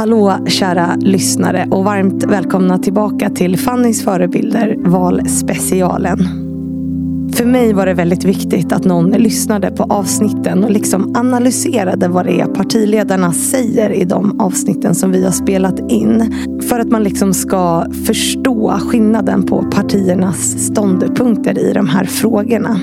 Hallå kära lyssnare och varmt välkomna tillbaka till Fannys förebilder valspecialen. För mig var det väldigt viktigt att någon lyssnade på avsnitten och liksom analyserade vad det är partiledarna säger i de avsnitten som vi har spelat in. För att man liksom ska förstå skillnaden på partiernas ståndpunkter i de här frågorna.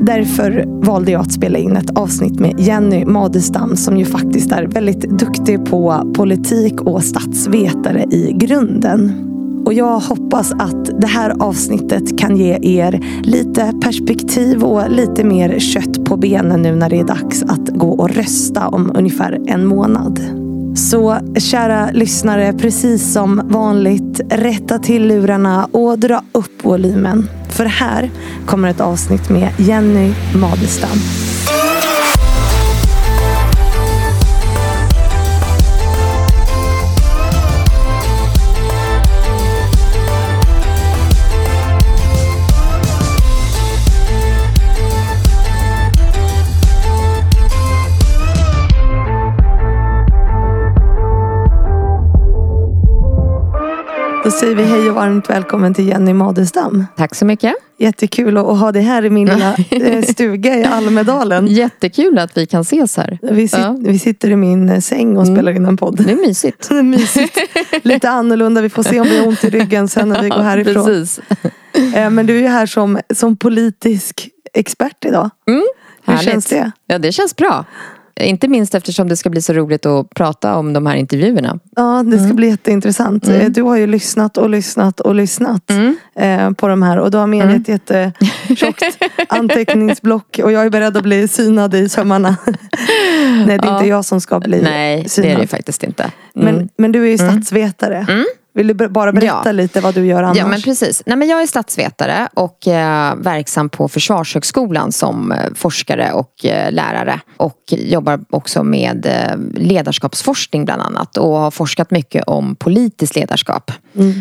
Därför valde jag att spela in ett avsnitt med Jenny Madestam som ju faktiskt är väldigt duktig på politik och statsvetare i grunden. Och jag hoppas att det här avsnittet kan ge er lite perspektiv och lite mer kött på benen nu när det är dags att gå och rösta om ungefär en månad. Så kära lyssnare, precis som vanligt, rätta till lurarna och dra upp volymen. För här kommer ett avsnitt med Jenny Madestam. Då säger vi hej och varmt välkommen till Jenny Madestam. Tack så mycket. Jättekul att ha dig här i min lilla eh, stuga i Almedalen. Jättekul att vi kan ses här. Vi, sit, Ja. vi sitter i min eh, säng och spelar in en podd. Det är mysigt. Det är mysigt. Lite annorlunda. Vi får se om vi har ont i ryggen sen när vi går härifrån. Precis. Eh, Men du är ju här som, som politisk expert idag. Hur Härligt. känns det? Ja, det känns bra. Inte minst eftersom det ska bli så roligt att prata om de här intervjuerna. Ja, det ska bli jätteintressant. Mm. Eh, Du har ju lyssnat och lyssnat och lyssnat eh, på de här. Och du har med dig Mm. ett jättetjockt anteckningsblock. Och jag är beredd att bli synad i sömmarna. Nej, det är inte jag som ska bli Nej, synad. det är det faktiskt inte. Mm. Men, men du är ju statsvetare. Vill du bara berätta Ja. lite vad du gör annars? Ja men precis. Nej, men jag är statsvetare och eh, verksam på Försvarshögskolan som eh, forskare och eh, lärare. Och jobbar också med eh, ledarskapsforskning bland annat och har forskat mycket om politiskt ledarskap.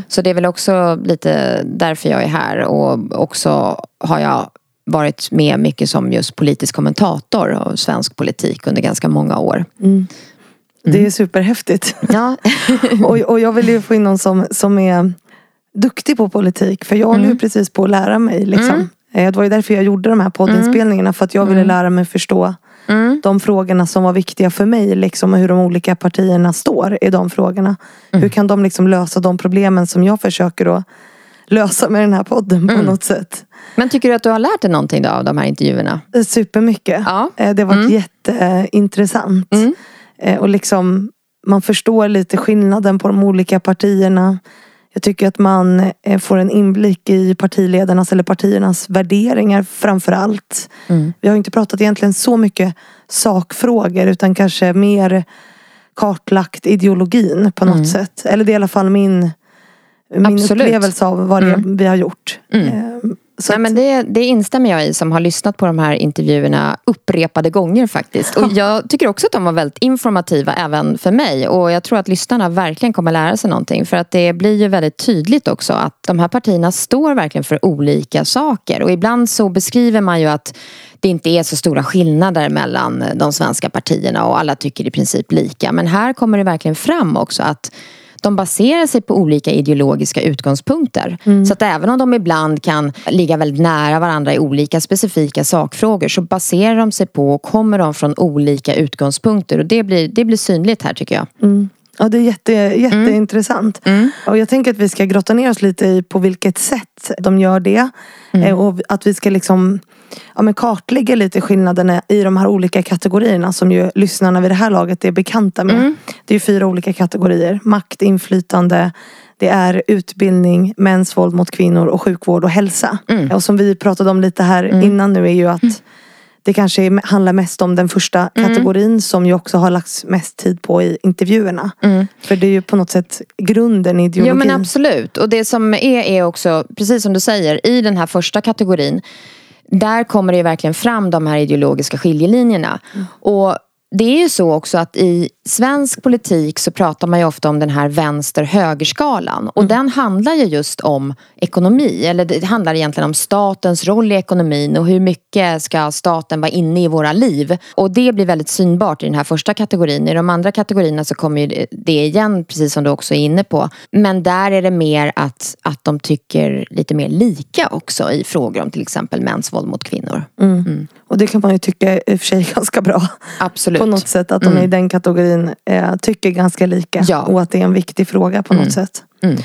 Så det är väl också lite därför jag är här och också har jag varit med mycket som just politisk kommentator av svensk politik under ganska många år. Det är superhäftigt. Ja. och, och jag vill ju få in någon som, som är duktig på politik. För jag håller Mm. ju precis på att lära mig. Liksom. Eh, Det var ju därför jag gjorde de här poddinspelningarna. För att jag Mm. ville lära mig förstå de frågorna som var viktiga för mig. Liksom, och hur de olika partierna står i de frågorna. Mm. Hur kan de liksom lösa de problemen som jag försöker att lösa med den här podden på Mm. något sätt. Men tycker du att du har lärt dig någonting då av de här intervjuerna? Eh, Supermycket. Ja. Eh, Det har varit jätteintressant. Mm. Eh, Och liksom, man förstår lite skillnaden på de olika partierna. Jag tycker att man eh, får en inblick i partiledarnas eller partiernas värderingar framför allt. Vi har inte pratat egentligen så mycket sakfrågor utan kanske mer kartlagt ideologin på något sätt. Eller det är i alla fall min, min Absolut. upplevelse av vad det är vi har gjort. Så Nej, men det, det instämmer jag i som har lyssnat på de här intervjuerna upprepade gånger faktiskt. Och jag tycker också att de var väldigt informativa även för mig. Och jag tror att lyssnarna verkligen kommer lära sig någonting. För att det blir ju väldigt tydligt också att de här partierna står verkligen för olika saker. Och ibland så beskriver man ju att det inte är så stora skillnader mellan de svenska partierna och alla tycker i princip lika. Men här kommer det verkligen fram också att de baserar sig på olika ideologiska utgångspunkter. Så att även om de ibland kan ligga väldigt nära varandra i olika specifika sakfrågor så baserar de sig på och kommer de från olika utgångspunkter. Och det blir, det blir synligt här tycker jag. Ja, det är jätte, jätteintressant. Och jag tänker att vi ska grotta ner oss lite i på vilket sätt de gör det. Eh, Och att vi ska liksom ja, men kartlägga lite skillnaderna i de här olika kategorierna som ju lyssnarna vid det här laget är bekanta med. Det är fyra olika kategorier. Makt, inflytande, det är utbildning, mäns våld mot kvinnor och sjukvård och hälsa. Och som vi pratade om lite här innan nu är ju att det kanske handlar mest om den första kategorin som ju också har lagts mest tid på i intervjuerna. För det är ju på något sätt grunden i Ja ideologin. men absolut. Och det som är är också, precis som du säger, i den här första kategorin där kommer det verkligen fram de här ideologiska skiljelinjerna. Och det är ju så också att i svensk politik så pratar man ju ofta om den här vänster-högerskalan. Och mm. den handlar ju just om ekonomi. Eller det handlar egentligen om statens roll i ekonomin och hur mycket ska staten vara inne i våra liv. Och det blir väldigt synbart i den här första kategorin. I de andra kategorierna så kommer det igen, precis som du också är inne på. Men där är det mer att, att de tycker lite mer lika också i frågor om till exempel mäns våld mot kvinnor. Mm. Mm. Och det kan man ju tycka i och för sig är ganska bra. Absolut. På något sätt att de mm. i den kategorin eh, tycker ganska lika. Ja. Och att det är en viktig fråga på något mm. sätt. Mm.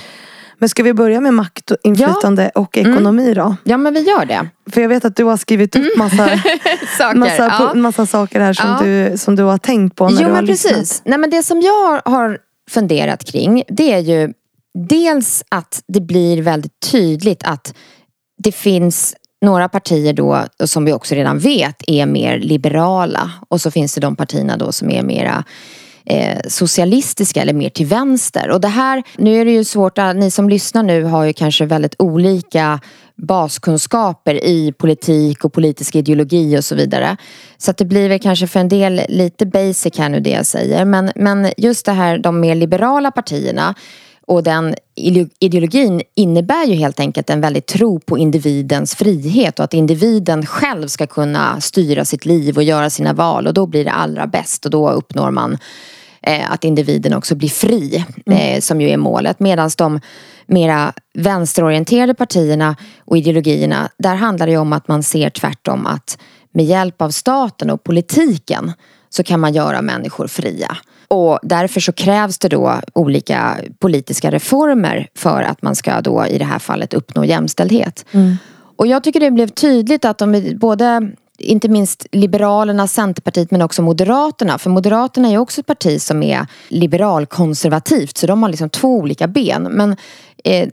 Men ska vi börja med makt, och inflytande ja. och ekonomi då? Ja men vi gör det. För jag vet att du har skrivit upp massa saker, massa, ja. massa saker här som, du, som du har tänkt på när jo, du har men precis. lyssnat. Nej men det som jag har funderat kring det är ju dels att det blir väldigt tydligt att det finns några partier då, som vi också redan vet, är mer liberala. Och så finns det de partierna då som är mera eh, socialistiska eller mer till vänster. Och det här, nu är det ju svårt, att, ni som lyssnar nu har ju kanske väldigt olika baskunskaper i politik och politisk ideologi och så vidare. Så att det blir väl kanske för en del lite basic här nu det jag säger. Men, men just det här, de mer liberala partierna och den ideologin innebär ju helt enkelt en väldigt tro på individens frihet och att individen själv ska kunna styra sitt liv och göra sina val och då blir det allra bäst och då uppnår man eh, att individen också blir fri mm. eh, som ju är målet. Medan de mera vänsterorienterade partierna och ideologierna där handlar det om att man ser tvärtom att med hjälp av staten och politiken så kan man göra människor fria. Och därför så krävs det då olika politiska reformer för att man ska då i det här fallet uppnå jämställdhet. Mm. Och jag tycker det blev tydligt att de både inte minst Liberalerna, Centerpartiet men också Moderaterna. För Moderaterna är också ett parti som är liberalkonservativt så de har liksom två olika ben. Men eh,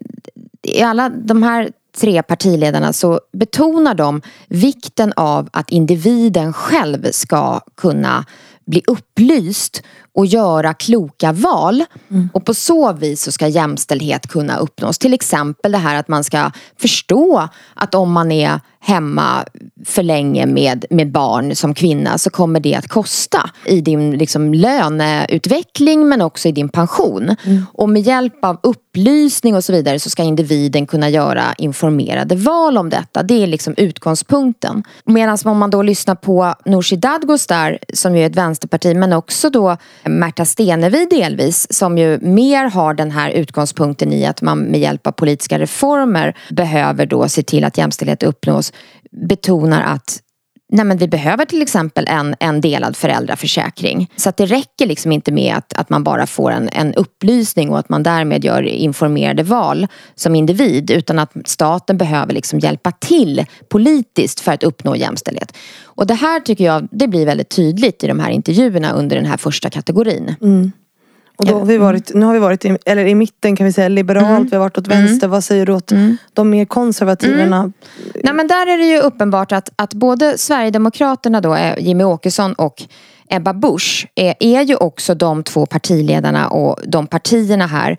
i alla de här tre partiledarna så betonar de vikten av att individen själv ska kunna bli upplyst och göra kloka val. Mm. Och på så vis så ska jämställdhet kunna uppnås. Till exempel det här att man ska förstå att om man är hemma för länge med, med barn som kvinna så kommer det att kosta i din liksom, löneutveckling men också i din pension. Mm. Och med hjälp av upplysning och så vidare så ska individen kunna göra informerade val om detta. Det är liksom utgångspunkten. Medan om man då lyssnar på Nooshi Dadgostar som ju är ett vänsterparti men också då Märta Stenevi delvis som ju mer har den här utgångspunkten i att man med hjälp av politiska reformer behöver då se till att jämställdhet uppnås betonar att Nej, men vi behöver till exempel en, en delad föräldraförsäkring. Så att det räcker liksom inte med att, att man bara får en, en upplysning och att man därmed gör informerade val som individ. Utan att staten behöver liksom hjälpa till politiskt för att uppnå jämställdhet. Och det här tycker jag det blir väldigt tydligt i de här intervjuerna under den här första kategorin. Mm. Och då har vi varit, nu har vi varit i, eller i mitten kan vi säga liberalt, mm. vi har varit åt vänster. Mm. Vad säger du åt mm. de mer konservativerna? Mm. Nej men där är det ju uppenbart att, att både Sverigedemokraterna då, Jimmy Åkesson och Ebba Busch är, är ju också de två partiledarna och de partierna här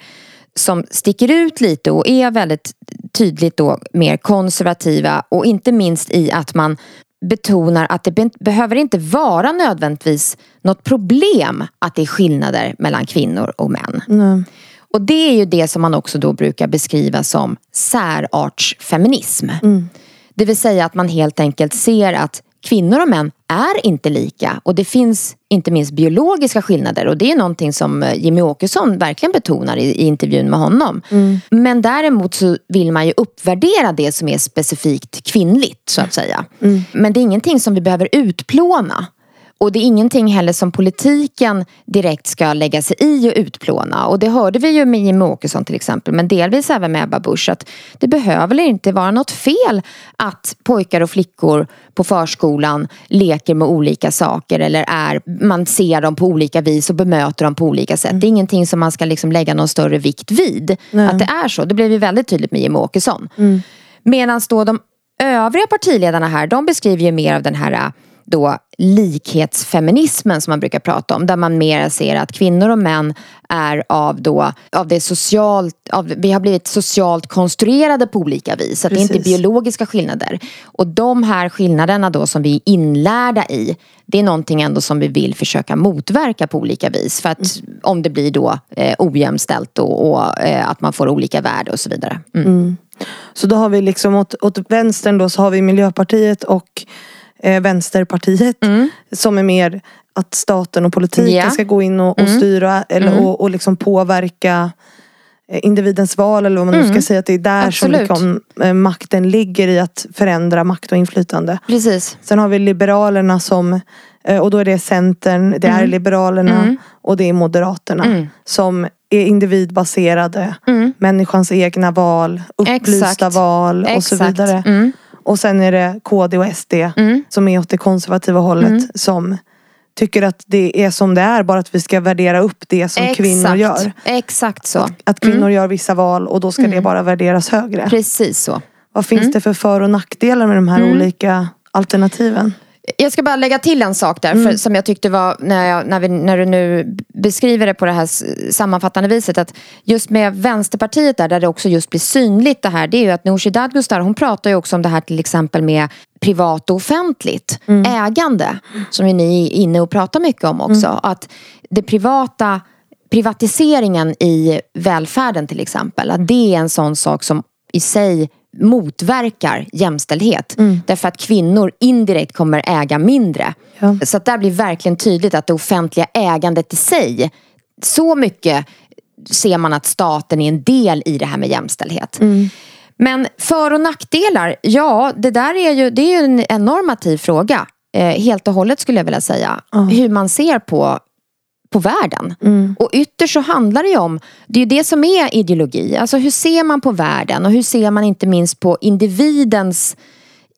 som sticker ut lite och är väldigt tydligt då mer konservativa och inte minst i att man betonar att det be behöver inte vara nödvändigtvis något problem att det är skillnader mellan kvinnor och män. Mm. Och det är ju det som man också då brukar beskriva som särartsfeminism. Mm. Det vill säga att man helt enkelt ser att kvinnor och män är inte lika och det finns inte minst biologiska skillnader och det är någonting som eh, Jimmy Åkesson verkligen betonar i, i intervjun med honom. Mm. Men däremot så vill man ju uppvärdera det som är specifikt kvinnligt så att säga. Mm. Men det är ingenting som vi behöver utplåna. Och det är ingenting heller som politiken direkt ska lägga sig i och utplåna. Och det hörde vi ju med Jimmie Åkesson till exempel, men delvis även med Ebba Busch, att det behöver inte vara något fel att pojkar och flickor på förskolan leker med olika saker eller är, man ser dem på olika vis och bemöter dem på olika sätt. Mm. Det är ingenting som man ska liksom lägga någon större vikt vid. Nej. Att det är så. Det blev ju väldigt tydligt med Jimmie Åkesson. Mm. Medan då de övriga partiledarna här, de beskriver ju mer av den här då likhetsfeminismen som man brukar prata om. Där man mer ser att kvinnor och män är av, då, av det socialt, av, vi har blivit socialt konstruerade på olika vis. Att det inte är biologiska skillnader. Och de här skillnaderna då som vi är inlärda i. Det är någonting ändå som vi vill försöka motverka på olika vis. För att mm. om det blir då eh, ojämställt och, och eh, att man får olika värde och så vidare. Mm. Mm. Så då har vi liksom åt, åt vänstern då så har vi Miljöpartiet och eh, Vänsterpartiet. Mm. Som är mer att staten och politiken yeah. ska gå in och, och mm. styra eller, mm. och, och liksom påverka eh, individens val eller vad man nu ska mm. säga. Att det är där Absolut. som liksom, eh, makten ligger i att förändra makt och inflytande. Precis. Sen har vi Liberalerna som eh, och då är det Centern, det är mm. Liberalerna och det är Moderaterna. Som är individbaserade. Mm. Människans egna val, upplysta Exakt. val och Exakt. så vidare. Mm. Och sen är det KD och SD mm. som är åt det konservativa hållet mm. som tycker att det är som det är bara att vi ska värdera upp det som Exakt. kvinnor gör. Exakt så. Att, att kvinnor mm. gör vissa val och då ska det mm. bara värderas högre. Precis så. Vad finns mm. det för för och nackdelar med de här mm. olika alternativen? Jag ska bara lägga till en sak där, mm. som jag tyckte var, när, jag, när, vi, när du nu beskriver det på det här sammanfattande viset, att just med Vänsterpartiet där, där det också just blir synligt det här, det är ju att Nooshi Dadgostar, hon pratar ju också om det här till exempel med privat och offentligt mm. ägande, som ju ni är inne och pratar mycket om också. Mm. Att det privata privatiseringen i välfärden till exempel, att det är en sån sak som i sig motverkar jämställdhet. Mm. Därför att kvinnor indirekt kommer äga mindre. Ja. Så att där blir verkligen tydligt att det offentliga ägandet i sig, så mycket ser man att staten är en del i det här med jämställdhet. Mm. Men för och nackdelar, ja det där är ju, det är ju en, normativ fråga. Eh, helt och hållet skulle jag vilja säga. Mm. Hur man ser på på världen. Mm. Och ytterst så handlar det ju om, det är ju det som är ideologi. Alltså hur ser man på världen och hur ser man inte minst på individens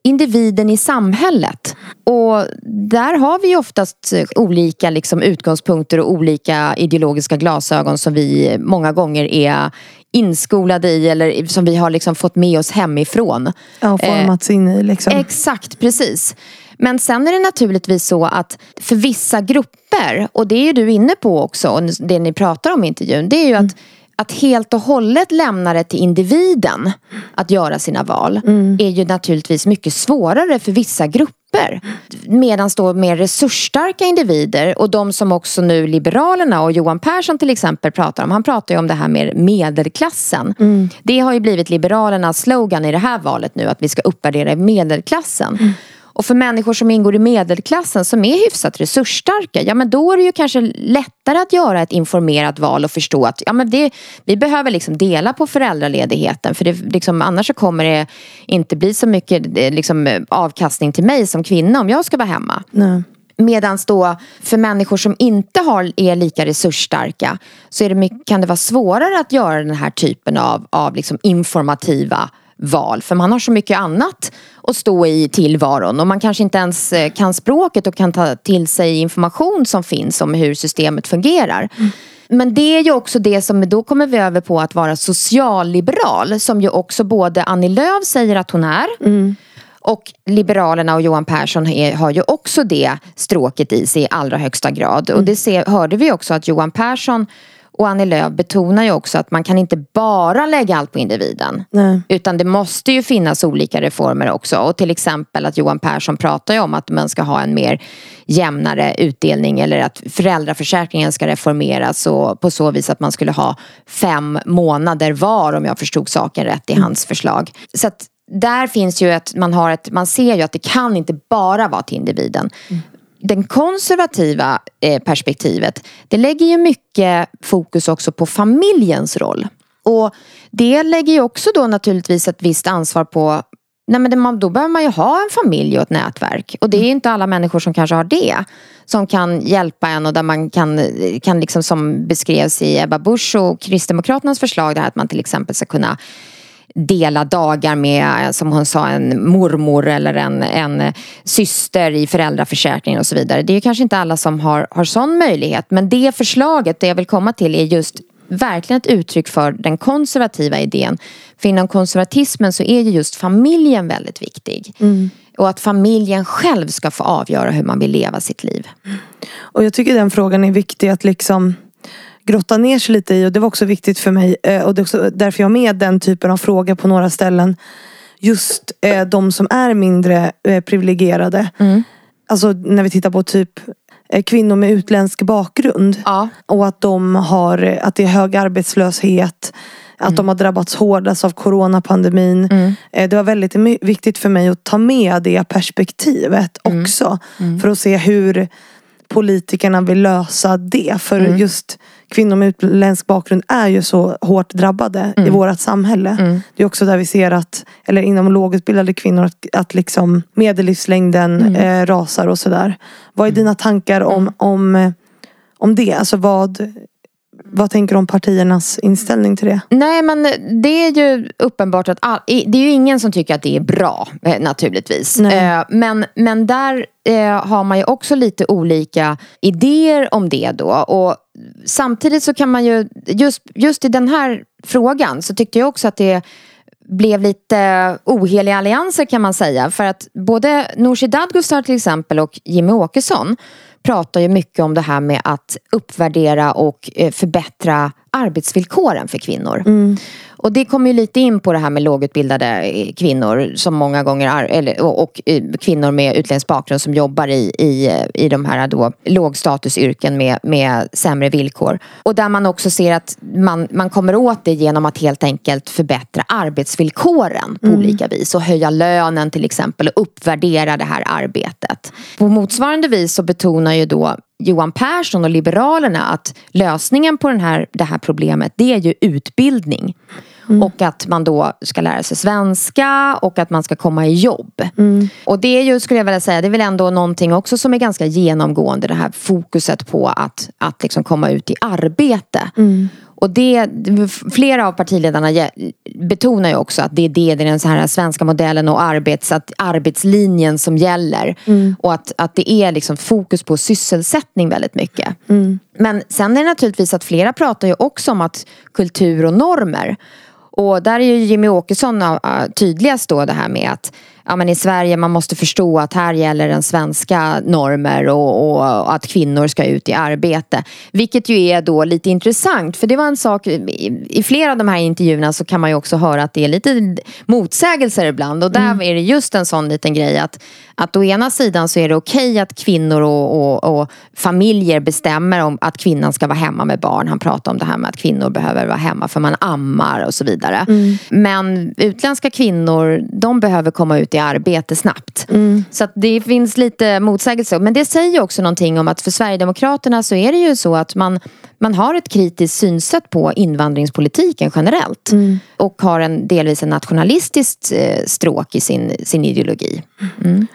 individen i samhället. Och där har vi oftast olika liksom, utgångspunkter och olika ideologiska glasögon som vi många gånger är inskolade i eller som vi har liksom fått med oss hemifrån. Ja, formats eh, in i liksom. Exakt, precis. Men sen är det naturligtvis så att för vissa grupper, och det är du inne på också, och det ni pratar om i intervjun, det är ju mm. att att helt och hållet lämna det till individen att göra sina val mm. är ju naturligtvis mycket svårare för vissa grupper. Medan då mer resursstarka individer och de som också nu Liberalerna och Johan Persson till exempel pratar om. Han pratar ju om det här med medelklassen. Mm. Det har ju blivit Liberalernas slogan i det här valet nu att vi ska uppvärdera medelklassen. Mm. Och för människor som ingår i medelklassen som är hyfsat resursstarka, ja men då är det ju kanske lättare att göra ett informerat val och förstå att ja, men det, vi behöver liksom dela på föräldraledigheten för det, liksom, annars så kommer det inte bli så mycket eh, liksom, avkastning till mig som kvinna om jag ska vara hemma. Nej. Medan då för människor som inte har, är lika resursstarka så är det mycket, kan det vara svårare att göra den här typen av, av liksom informativa val. För man har så mycket annat att stå i tillvaron och man kanske inte ens eh, kan språket och kan ta till sig information som finns om hur systemet fungerar. Mm. Men det är ju också det som, då kommer vi över på att vara socialliberal som ju också både Annie Lööf säger att hon är mm. Och Liberalerna och Johan Persson är, har ju också det stråket i sig i allra högsta grad. Mm. Och det ser, hörde vi också att Johan Persson och Annie Lööf betonar ju också att man kan inte bara lägga allt på individen. Nej. Utan det måste ju finnas olika reformer också. Och till exempel att Johan Persson pratar ju om att man ska ha en mer jämnare utdelning eller att föräldraförsäkringen ska reformeras och på så vis att man skulle ha fem månader var om jag förstod saken rätt i mm. hans förslag. Så att där finns ju att man har ett, man ser ju att det kan inte bara vara till individen. Mm den konservativa eh, perspektivet, det lägger ju mycket fokus också på familjens roll. Och det lägger ju också då naturligtvis ett visst ansvar på Nej men då behöver man ju ha en familj och ett nätverk. Och det är inte alla människor som kanske har det. Som kan hjälpa en och där man kan, kan liksom som beskrevs i Ebba Busch och Kristdemokraternas förslag. Det här att man till exempel ska kunna dela dagar med, som hon sa, en mormor eller en, en syster i föräldraförsäkringen och så vidare. Det är kanske inte alla som har, har sån möjlighet. Men det förslaget, det jag vill komma till, är just verkligen ett uttryck för den konservativa idén. För inom konservatismen så är ju just familjen väldigt viktig. Mm. Och att familjen själv ska få avgöra hur man vill leva sitt liv. Och jag tycker den frågan är viktig att liksom grotta ner sig lite i och det var också viktigt för mig eh, och det är också därför jag har med den typen av frågor på några ställen. Just eh, de som är mindre eh, privilegierade. Mm. Alltså när vi tittar på typ kvinnor med utländsk bakgrund. Ja. Och att de har, att det är hög arbetslöshet. Att mm. de har drabbats hårdast av coronapandemin. Mm. Det var väldigt viktigt för mig att ta med det perspektivet mm. också. Mm. För att se hur politikerna vill lösa det. För mm. just kvinnor med utländsk bakgrund är ju så hårt drabbade mm. i vårt samhälle. Mm. Det är också där vi ser att, eller inom lågutbildade kvinnor, att, att liksom medellivslängden mm. eh, rasar och sådär. Vad är mm. dina tankar om, om, om det? Alltså vad, vad tänker du om partiernas inställning till det? Nej men det är ju uppenbart att all, det är ju ingen som tycker att det är bra eh, naturligtvis. Eh, men, men där eh, har man ju också lite olika idéer om det då. Och samtidigt så kan man ju, just, just i den här frågan så tyckte jag också att det blev lite oheliga allianser kan man säga. För att både Nooshi Dadgostar till exempel och Jimmy Åkesson pratar ju mycket om det här med att uppvärdera och eh, förbättra arbetsvillkoren för kvinnor. Mm. Och det kommer ju lite in på det här med lågutbildade eh, kvinnor som många gånger eller, och, och, eh, kvinnor med utländsk bakgrund som jobbar i, i, i de här då lågstatusyrken med, med sämre villkor. Och där man också ser att man, man kommer åt det genom att helt enkelt förbättra arbetsvillkoren på mm. olika vis och höja lönen till exempel och uppvärdera det här arbetet. På motsvarande vis så betonar ju då Johan Persson och Liberalerna att lösningen på den här, det här problemet det är ju utbildning. Mm. Och att man då ska lära sig svenska och att man ska komma i jobb. Mm. Och det är ju, skulle jag vilja säga, det är väl ändå någonting också som är ganska genomgående. Det här fokuset på att, att liksom komma ut i arbete. Mm. Och det, flera av partiledarna betonar ju också att det är det, det är den så här svenska modellen och arbets, att arbetslinjen som gäller. Mm. Och att, att det är liksom fokus på sysselsättning väldigt mycket. Mm. Men sen är det naturligtvis att flera pratar ju också om att kultur och normer. Och där är ju Jimmy Åkesson tydligast då det här med att ja, men i Sverige man måste förstå att här gäller den svenska normer och, och, att kvinnor ska ut i arbete. Vilket ju är då lite intressant för det var en sak i, i flera av de här intervjuerna så kan man ju också höra att det är lite motsägelser ibland och där mm. är det just en sån liten grej att att å ena sidan så är det okej okay att kvinnor och, och, och, familjer bestämmer om att kvinnan ska vara hemma med barn. Han pratar om det här med att kvinnor behöver vara hemma för man ammar och så vidare. Mm. Men utländska kvinnor, de behöver komma ut i arbete snabbt. Mm. Så det finns lite motsägelser. Men det säger också någonting om att för Sverigedemokraterna så är det ju så att man man har ett kritiskt synsätt på invandringspolitiken generellt. Mm. Och har en delvis en nationalistiskt eh, stråk i sin, sin ideologi. Mm.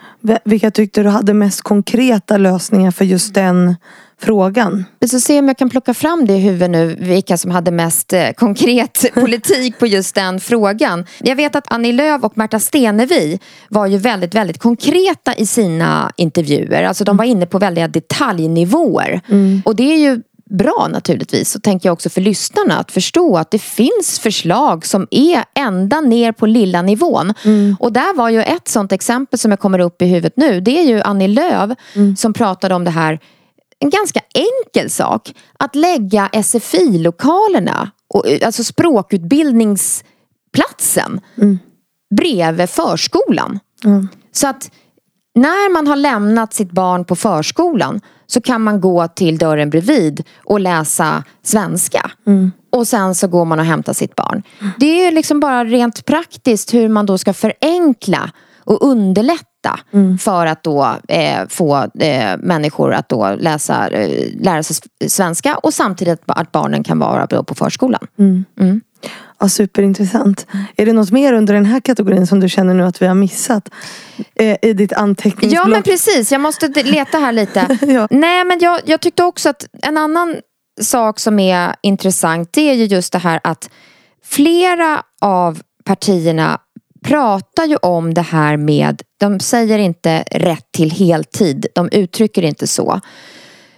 Vilka tyckte du hade mest konkreta lösningar för just den frågan? Vi ska se om jag kan plocka fram det i huvudet nu, vilka som hade mest eh, konkret politik på just den frågan. Jag vet att Annie Lööf och Märta Stenevi var ju väldigt, väldigt konkreta i sina intervjuer. Alltså de var inne på väldiga detaljnivåer. Mm. Och det är ju bra naturligtvis. Så tänker jag också för lyssnarna att förstå att det finns förslag som är ända ner på lilla nivån. Mm. Och där var ju ett sånt exempel som jag kommer upp i huvudet nu. Det är ju Annie Lööf mm. som pratade om det här. En ganska enkel sak. Att lägga SFI-lokalerna, alltså språkutbildningsplatsen mm. bredvid förskolan. Mm. Så att när man har lämnat sitt barn på förskolan så kan man gå till dörren bredvid och läsa svenska. Mm. Och sen så går man och hämtar sitt barn. Det är liksom bara rent praktiskt hur man då ska förenkla och underlätta mm. för att då eh, få eh, människor att då läsa, eh, lära sig svenska och samtidigt att barnen kan vara på förskolan. Mm. mm. Ja, superintressant. Är det något mer under den här kategorin som du känner nu att vi har missat? Eh, I ditt anteckningsblock? Ja men precis, jag måste leta här lite. ja. Nej men jag, jag tyckte också att en annan sak som är intressant det är ju just det här att flera av partierna pratar ju om det här med, de säger inte rätt till heltid, de uttrycker inte så.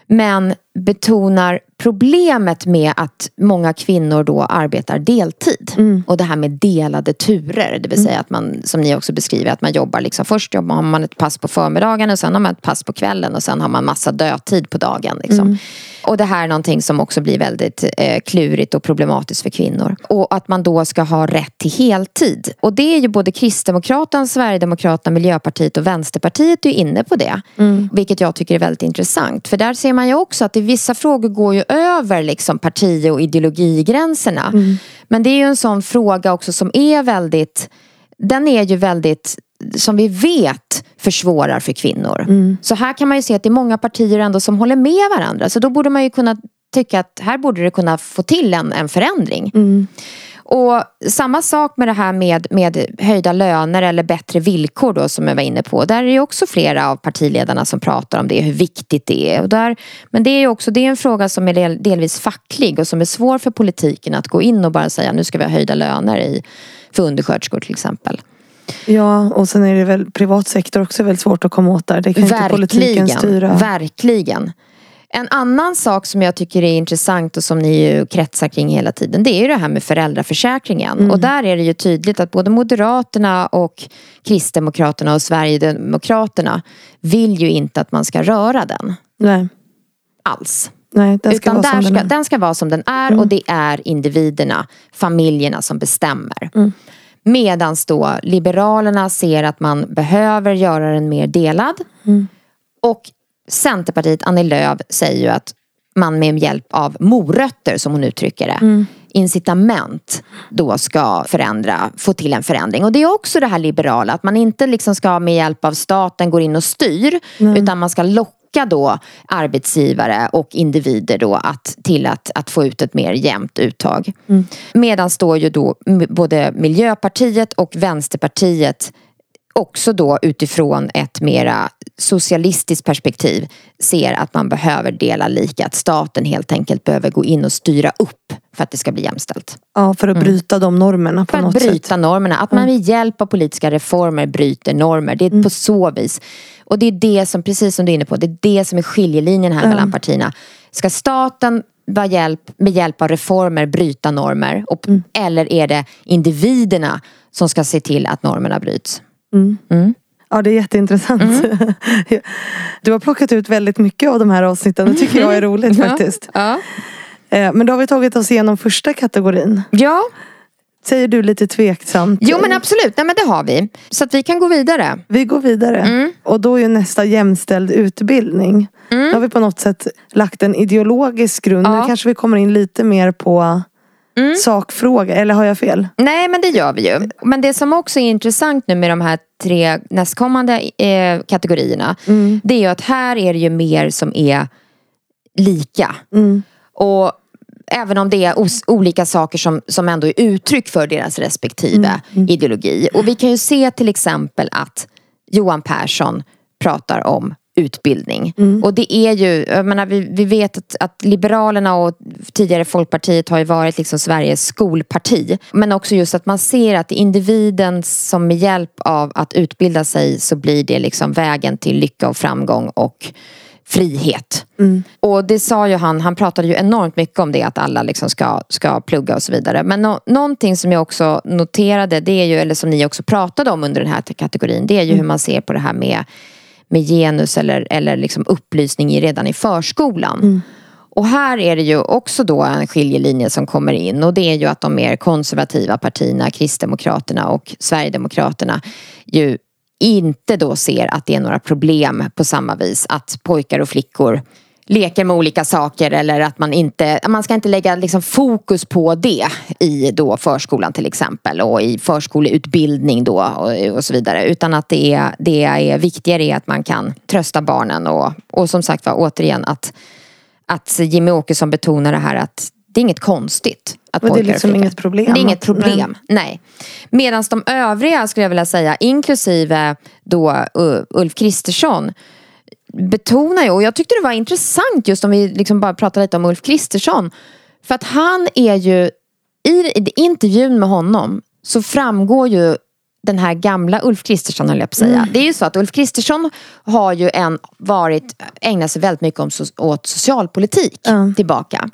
Men betonar problemet med att många kvinnor då arbetar deltid. Mm. Och det här med delade turer. Det vill säga att man, som ni också beskriver, att man jobbar liksom, först jobbar har man ett pass på förmiddagen och sen har man ett pass på kvällen och sen har man massa dödtid på dagen. Liksom. Mm. Och det här är någonting som också blir väldigt eh, klurigt och problematiskt för kvinnor. Och att man då ska ha rätt till heltid. Och det är ju både Kristdemokraterna, Sverigedemokraterna, Miljöpartiet och Vänsterpartiet är ju inne på det. Vilket jag tycker är väldigt intressant. För där ser man ju också att i vissa frågor går ju över liksom parti och ideologigränserna. Men det är ju en sån fråga också som är väldigt den är ju väldigt, som vi vet, försvårar för kvinnor. Så här kan man ju se att det är många partier ändå som håller med varandra. Så då borde man ju kunna tycka att här borde det kunna få till en, en förändring. Och samma sak med det här med, med höjda löner eller bättre villkor då som jag var inne på. Där är det ju också flera av partiledarna som pratar om det, hur viktigt det är. Och där, men det är ju också det är en fråga som är del, delvis facklig och som är svår för politiken att gå in och bara säga nu ska vi ha höjda löner i, för undersköterskor till exempel. Ja, och sen är det väl privat sektor också väldigt svårt att komma åt där. Det kan inte politiken styra. Verkligen. En annan sak som jag tycker är intressant och som ni ju kretsar kring hela tiden det är ju det här med föräldraförsäkringen. Mm. Och där är det ju tydligt att både Moderaterna och Kristdemokraterna och Sverigedemokraterna vill ju inte att man ska röra den Nej, alls. nej den ska Utan vara som där den ska, är. Mm. den ska vara som den är och det är individerna, familjerna som bestämmer. Mm. Medans då Liberalerna ser att man behöver göra den mer delad. Mm. Och Centerpartiet, Annie Lööf, säger ju att man med hjälp av morötter, som hon uttrycker det, Mm. incitament, då ska förändra, få till en förändring. Och det är också det här liberala, att man inte liksom ska med hjälp av staten gå in och styr, utan man ska locka då arbetsgivare och individer då att, till att, att få ut ett mer jämnt uttag. Medan då ju då både Miljöpartiet och Vänsterpartiet också då utifrån ett mera socialistiskt perspektiv ser att man behöver dela lika. Att staten helt enkelt behöver gå in och styra upp för att det ska bli jämställt. Ja, för att bryta de normerna på För att något bryta sätt. normerna. Att man med hjälp av politiska reformer bryter normer. Det är på så vis. Och det är det som, precis som du är inne på, det är det som är skiljelinjen här mellan partierna. Ska staten vara hjälp, med hjälp av reformer bryta normer? Och, Eller är det individerna som ska se till att normerna bryts? Ja, det är jätteintressant. Mm. Du har plockat ut väldigt mycket av de här avsnitten. Det tycker jag är roligt faktiskt. Ja. Eh, Men då har vi tagit oss igenom första kategorin. ja. Säger du lite tveksamt. Jo men absolut, Nej, men det har vi. Så att vi kan gå vidare. Vi går vidare. Mm. Och då är ju nästa jämställd utbildning. Nu har vi på något sätt lagt en ideologisk grund. Ja. Nu kanske vi kommer in lite mer på sakfråga. Eller har jag fel? Nej men det gör vi ju. Men det som också är intressant nu med de här tre nästkommande eh, kategorierna. Det är ju att här är det ju mer som är lika. Och även om det är os- olika saker som, som ändå är uttryck för deras respektive ideologi. Och vi kan ju se till exempel att Johan Persson pratar om utbildning. Och det är ju, jag menar, vi, vi vet att, att Liberalerna och tidigare Folkpartiet har ju varit liksom Sveriges skolparti. Men också just att man ser att individen som med hjälp av att utbilda sig så blir det liksom vägen till lycka och framgång och frihet. Och det sa ju han, han pratade ju enormt mycket om det att alla liksom ska, ska plugga och så vidare. Men nå någonting som jag också noterade, det är ju, eller som ni också pratade om under den här kategorin, det är ju hur man ser på det här med, med genus eller, eller liksom upplysning i, redan i förskolan. Och här är det ju också då en skiljelinje som kommer in och det är ju att de mer konservativa partierna, Kristdemokraterna och Sverigedemokraterna ju inte då ser att det är några problem på samma vis att pojkar och flickor leker med olika saker eller att man inte, man ska inte lägga liksom fokus på det i då förskolan till exempel och i förskoleutbildning då och, och så vidare utan att det är, det är viktigare är att man kan trösta barnen och, och som sagt var återigen att, att Jimmy Åkesson betonar det här att det är inget konstigt att Och det är liksom inget problem Det är inget problem. Nej. Medan de övriga skulle jag vilja säga, inklusive då uh, Ulf Kristersson betonar ju, och jag tyckte det var intressant just om vi liksom bara pratar lite om Ulf Kristersson. För att han är ju, i, i intervjun med honom så framgår ju den här gamla Ulf Kristersson höll jag på att säga. Det är ju så att Ulf Kristersson har ju en, varit, ägnat sig väldigt mycket om, åt socialpolitik tillbaka.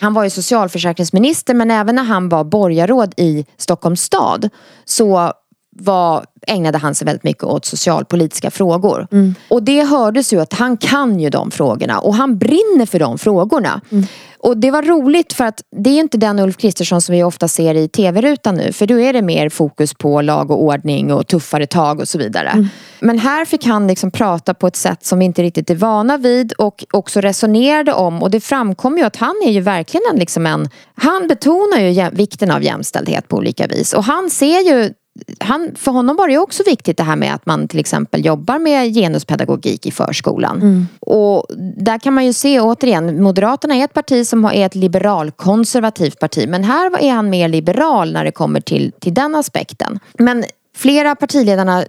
Han var ju socialförsäkringsminister men även när han var borgarråd i Stockholms stad så var, ägnade han sig väldigt mycket åt socialpolitiska frågor. Mm. Och det hördes ju att han kan ju de frågorna och han brinner för de frågorna. Mm. Och det var roligt för att det är inte den Ulf Kristersson som vi ofta ser i tv-rutan nu. För då är det mer fokus på lag och ordning och tuffare tag och så vidare. Mm. Men här fick han liksom prata på ett sätt som vi inte riktigt är vana vid och också resonerade om. Och det framkom ju att han är ju verkligen en, liksom en han betonar ju vikten av jämställdhet på olika vis. Och han ser ju han, för honom var det också viktigt det här med att man till exempel jobbar med genuspedagogik i förskolan. Och där kan man ju se återigen, Moderaterna är ett parti som är ett liberalkonservativt parti. Men här är han mer liberal när det kommer till, till den aspekten. Men flera partiledarna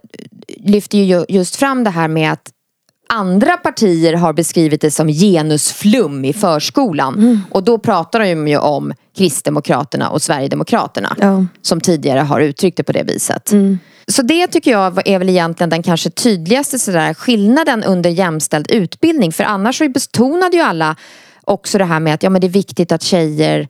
lyfter ju just fram det här med att andra partier har beskrivit det som genusflum i förskolan. Och då pratar de ju om Kristdemokraterna och Sverigedemokraterna. Ja. Som tidigare har uttryckt det på det viset. Så det tycker jag är väl egentligen den kanske tydligaste sådär, skillnaden under jämställd utbildning. För annars så betonade ju alla också det här med att ja, men det är viktigt att tjejer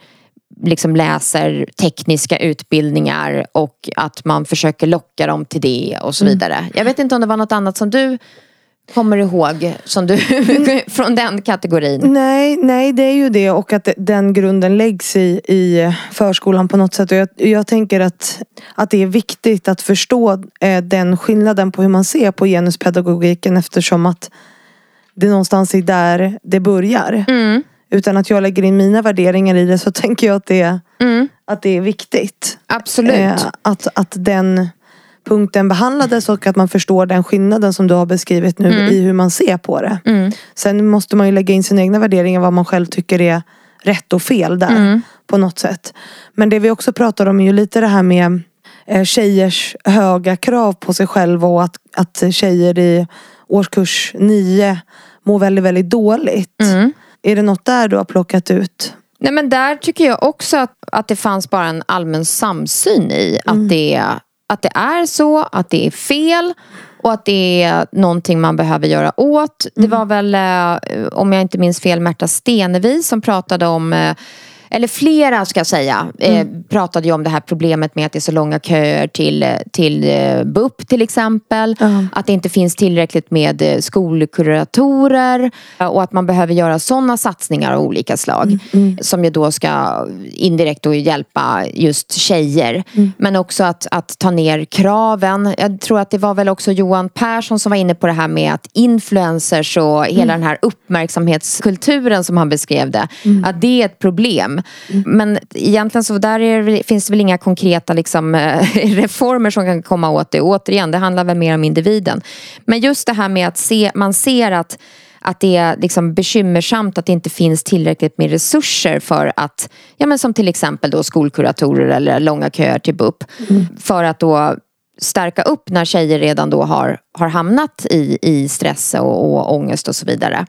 liksom läser tekniska utbildningar och att man försöker locka dem till det och så vidare. Jag vet inte om det var något annat som du kommer ihåg som du, från den kategorin. Nej, nej, det är ju det och att den grunden läggs i, i förskolan på något sätt. Och jag, jag tänker att, att det är viktigt att förstå eh, den skillnaden på hur man ser på genuspedagogiken eftersom att det någonstans är där det börjar. Utan att jag lägger in mina värderingar i det så tänker jag att det, att det är viktigt. Absolut. Eh, att, att den punkten behandlades och att man förstår den skillnaden som du har beskrivit nu i hur man ser på det. Sen måste man ju lägga in sina egna värderingar vad man själv tycker är rätt och fel där på något sätt. Men det vi också pratar om är ju lite det här med eh, tjejers höga krav på sig själva och att, att tjejer i årskurs nio mår väldigt, väldigt dåligt. Är det något där du har plockat ut? Nej men där tycker jag också att, att det fanns bara en allmän samsyn i att, det, att det är så, att det är fel och att det är någonting man behöver göra åt. Det var väl, eh, om jag inte minns fel, Märta Stenevi som pratade om eh, eller flera ska jag säga, eh, pratade ju om det här problemet med att det är så långa köer till, eh, till eh, BUP till exempel. Ja. Att det inte finns tillräckligt med skolkuratorer och att man behöver göra sådana satsningar av olika slag. Som ju då ska indirekt då hjälpa just tjejer. Men också att, att ta ner kraven. Jag tror att det var väl också Johan Persson som var inne på det här med att influencers och hela den här uppmärksamhetskulturen som han beskrev det. Att det är ett problem. Men egentligen så där är, finns det väl inga konkreta liksom, eh, reformer som kan komma åt det. Återigen, det handlar väl mer om individen. Men just det här med att se, man ser att att det är liksom bekymmersamt att det inte finns tillräckligt med resurser för att, ja men som till exempel då skolkuratorer eller långa köer till BUP. För att då stärka upp när tjejer redan då har, har hamnat i, i stress och, och ångest och så vidare.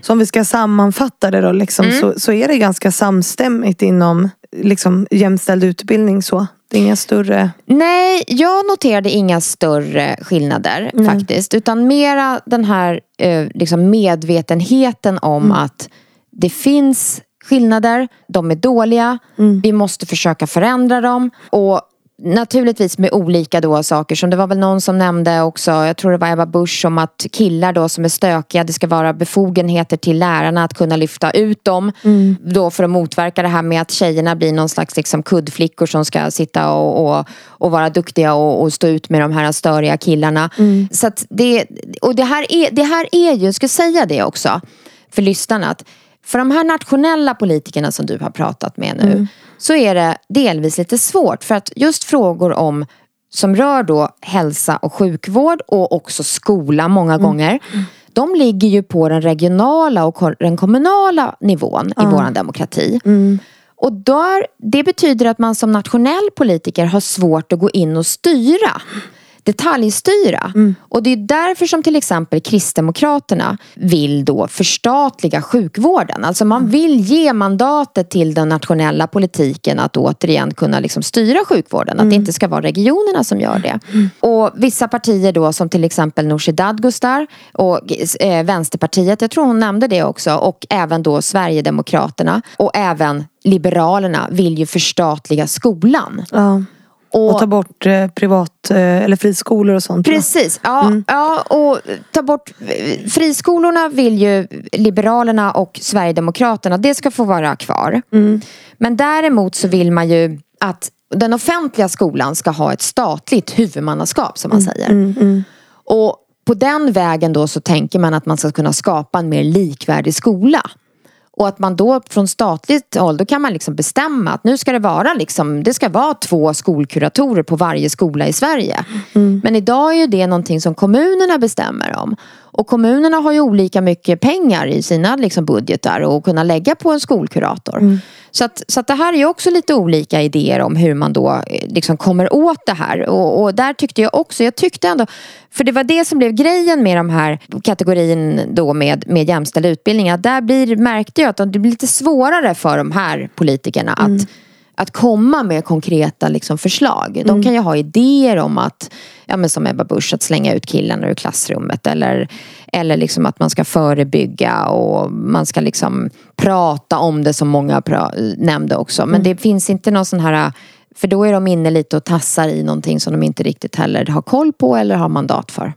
Så om vi ska sammanfatta det då liksom, Mm. så, så är det ganska samstämmigt inom liksom, jämställd utbildning så. Det är inga större... Nej, jag noterade inga större skillnader faktiskt. Utan mera den här eh, liksom medvetenheten om att det finns skillnader, de är dåliga, vi måste försöka förändra dem. Och Naturligtvis med olika då saker som det var väl någon som nämnde också, jag tror det var Ebba Busch om att killar då som är stökiga, det ska vara befogenheter till lärarna att kunna lyfta ut dem. Då för att motverka det här med att tjejerna blir någon slags liksom kuddflickor som ska sitta och, och, och vara duktiga och, och stå ut med de här störiga killarna. Så att det, och det här, är, det här är ju, jag ska säga det också för lyssnarna, att för de här nationella politikerna som du har pratat med nu så är det delvis lite svårt för att just frågor om som rör då hälsa och sjukvård och också skola många gånger. De ligger ju på den regionala och den kommunala nivån i våran demokrati. Och där, det betyder att man som nationell politiker har svårt att gå in och styra. Detaljstyra. Mm. Och det är därför som till exempel Kristdemokraterna vill då förstatliga sjukvården. Alltså man Mm. vill ge mandatet till den nationella politiken att återigen kunna liksom styra sjukvården. Mm. Att det inte ska vara regionerna som gör det. Och vissa partier då som till exempel Nooshi Dadgostar och eh, Vänsterpartiet, jag tror hon nämnde det också, och även då Sverigedemokraterna och även Liberalerna vill ju förstatliga skolan. Ja. Och, Och ta bort eh, privat eh, eller friskolor och sånt. Precis, ja, ja och ta bort friskolorna vill ju Liberalerna och Sverigedemokraterna, det ska få vara kvar. Men däremot så vill man ju att den offentliga skolan ska ha ett statligt huvudmannaskap som man säger. Och på den vägen då så tänker man att man ska kunna skapa en mer likvärdig skola. Och att man då från statligt håll, då kan man liksom bestämma att nu ska det vara liksom, det ska vara två skolkuratorer på varje skola i Sverige. Men idag är det någonting som kommunerna bestämmer om. Och kommunerna har ju olika mycket pengar i sina liksom budgetar och kunna lägga på en skolkurator. Så, att, så att det här är också lite olika idéer om hur man då eh, liksom kommer åt det här. Och, och där tyckte jag också, jag tyckte ändå, för det var det som blev grejen med de här kategorin då med, med jämställd utbildning. Att där blir, märkte jag att det blir lite svårare för de här politikerna att att komma med konkreta liksom, förslag. De kan ju ha idéer om att, ja, men som Ebba Busch, att slänga ut killarna ur klassrummet. Eller, eller liksom att man ska förebygga och man ska liksom prata om det som många nämnde också. Men det finns inte någon sån här för då är de inne lite och tassar i någonting som de inte riktigt heller har koll på eller har mandat för.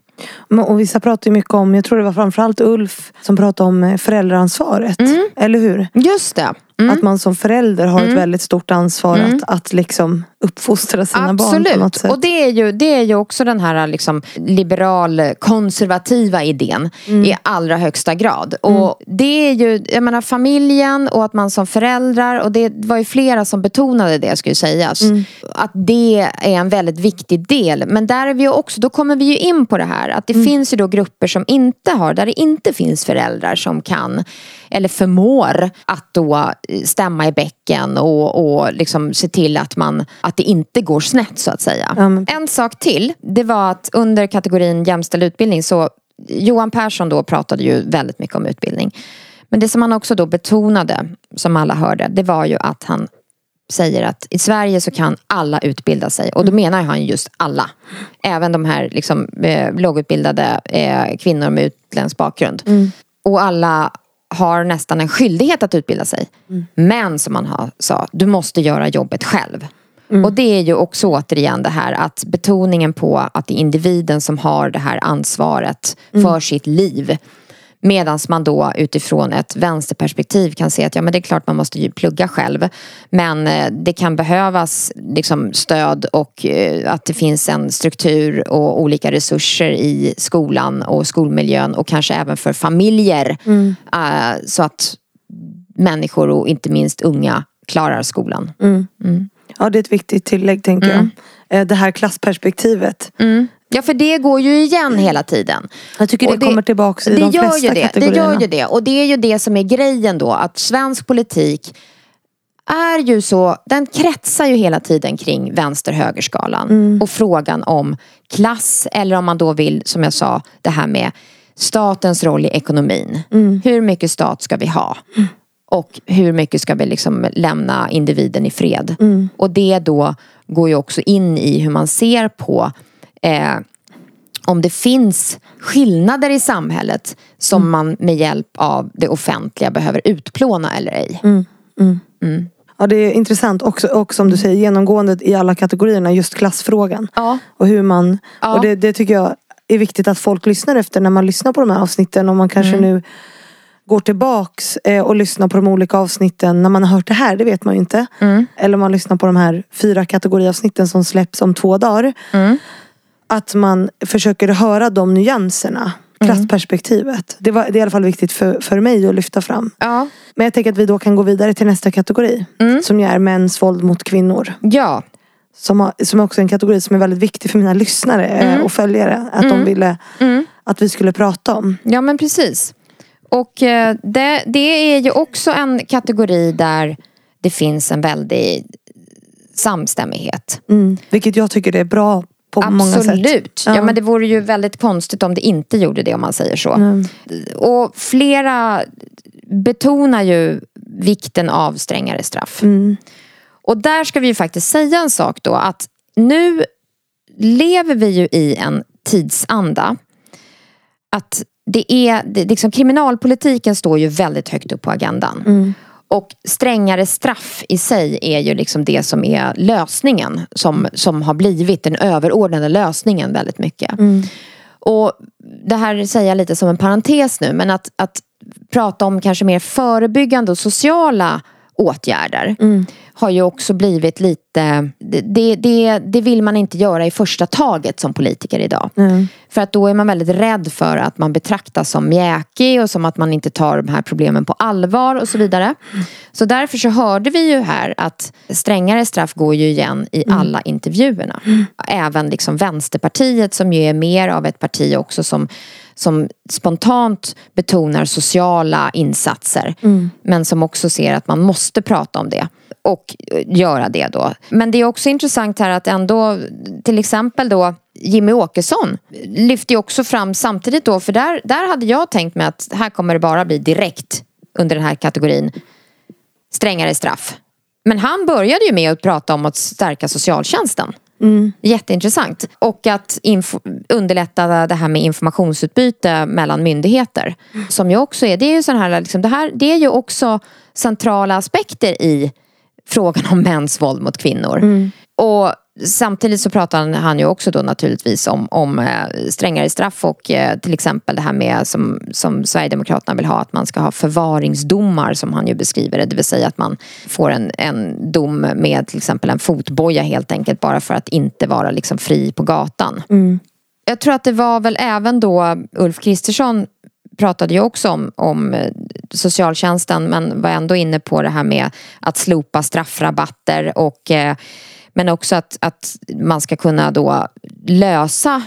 Och vissa pratar ju mycket om, jag tror det var framförallt Ulf som pratade om eh, föräldraansvaret. Eller hur? Just det. Mm. Att man som förälder har ett väldigt stort ansvar att, att liksom uppfostra sina barn på något Absolut. Och det är, ju, det är ju också den här liksom, liberal konservativa idén Mm. i allra högsta grad. Och det är ju, jag menar familjen och att man som föräldrar, och det var ju flera som betonade det skulle sägas. Mm. Att det är en väldigt viktig del. Men där är vi också, då kommer vi ju in på det här att det Mm. finns ju då grupper som inte har, där det inte finns föräldrar som kan eller förmår att då stämma i bäcken och, och liksom se till att, man, att det inte går snett så att säga. Men- En sak till, det var att under kategorin jämställd utbildning så Johan Persson då pratade ju väldigt mycket om utbildning. Men det som han också då betonade, som alla hörde, det var ju att han säger att i Sverige så kan alla utbilda sig. Och då menar han just alla. Även de här liksom, eh, lågutbildade eh, kvinnor med utländsk bakgrund. Och alla har nästan en skyldighet att utbilda sig. Men som man har, sa, du måste göra jobbet själv. Och det är ju också återigen det här att betoningen på att det är individen som har det här ansvaret för sitt liv. Medan man då utifrån ett vänsterperspektiv kan se att ja, men det är klart man måste ju plugga själv. Men eh, det kan behövas liksom, stöd och eh, att det finns en struktur och olika resurser i skolan och skolmiljön och kanske även för familjer. eh, så att människor och inte minst unga klarar skolan. Ja, det är ett viktigt tillägg tänker Mm. jag. Det här klassperspektivet. Ja för det går ju igen hela tiden. Jag tycker Och det, kommer tillbaka i det de gör flesta ju det, Det gör ju det. Och det är ju det som är grejen då. Att svensk politik är ju så, den kretsar ju hela tiden kring vänster-högerskalan. Mm. Och frågan om klass eller om man då vill, som jag sa, det här med statens roll i ekonomin. Mm. Hur mycket stat ska vi ha? Och hur mycket ska vi liksom lämna individen i fred? Mm. Och det då går ju också in i hur man ser på eh, om det finns skillnader i samhället som Mm. man med hjälp av det offentliga behöver utplåna eller ej. Mm. Ja, det är intressant också, och som du säger genomgående i alla kategorierna just klassfrågan. Ja. Och hur man, Ja. och det, det tycker jag är viktigt att folk lyssnar efter när man lyssnar på de här avsnitten. Om man kanske Mm. nu går tillbaks eh, och lyssnar på de olika avsnitten när man har hört det här, det vet man ju inte. Mm. Eller om man lyssnar på de här fyra kategoriavsnitten som släpps om två dagar. Mm. Att man försöker höra de nyanserna. Klassperspektivet. Det, var, det är i alla fall viktigt för, för mig att lyfta fram. Ja. Men jag tänker att vi då kan gå vidare till nästa kategori. Mm. Som är mäns våld mot kvinnor. ja. Som, har, som är också en kategori som är väldigt viktig för mina lyssnare eh, och följare. Att de ville att vi skulle prata om. Ja men precis. Och eh, det, det är ju också en kategori där det finns en väldig samstämmighet. Mm. Vilket jag tycker är bra på många sätt. Absolut. Ja. men det vore ju väldigt konstigt om det inte gjorde det om man säger så. Mm. Och flera betonar ju vikten av strängare straff. Mm. Och där ska vi ju faktiskt säga en sak då att nu lever vi ju i en tidsanda. Att det är, det, liksom, kriminalpolitiken står ju väldigt högt upp på agendan. Mm. Och strängare straff i sig är ju liksom det som är lösningen. Som, som har blivit den överordnade lösningen väldigt mycket. Mm. Och det här säger jag lite som en parentes nu. Men att, att prata om kanske mer förebyggande och sociala åtgärder. Mm. Har ju också blivit lite, det, det, det vill man inte göra i första taget som politiker idag. Mm. För att då är man väldigt rädd för att man betraktas som mjäkig och som att man inte tar de här problemen på allvar och så vidare. Så därför så hörde vi ju här att strängare straff går ju igen i alla intervjuerna. Även liksom Vänsterpartiet som ju är mer av ett parti också som, som spontant betonar sociala insatser. Men som också ser att man måste prata om det och eh, göra det då. Men det är också intressant här att ändå till exempel då Jimmy Åkesson lyfter ju också fram samtidigt då för där, där hade jag tänkt mig att här kommer det bara bli direkt under den här kategorin strängare straff. Men han började ju med att prata om att stärka socialtjänsten. Jätteintressant. Och att underlätta det här med informationsutbyte mellan myndigheter. Som ju också är, det är ju sån här, liksom, det här, det är ju också centrala aspekter i frågan om mäns våld mot kvinnor. Och samtidigt så pratar han, ju också då naturligtvis om, om eh, strängare straff och eh, till exempel det här med som, som Sverigedemokraterna vill ha att man ska ha förvaringsdomar som han ju beskriver det. Det vill säga att man får en, en dom med till exempel en fotboja helt enkelt bara för att inte vara liksom fri på gatan. Jag tror att det var väl även då Ulf Kristersson pratade ju också om, om eh, socialtjänsten men var ändå inne på det här med att slopa straffrabatter och eh, men också att, att man ska kunna då lösa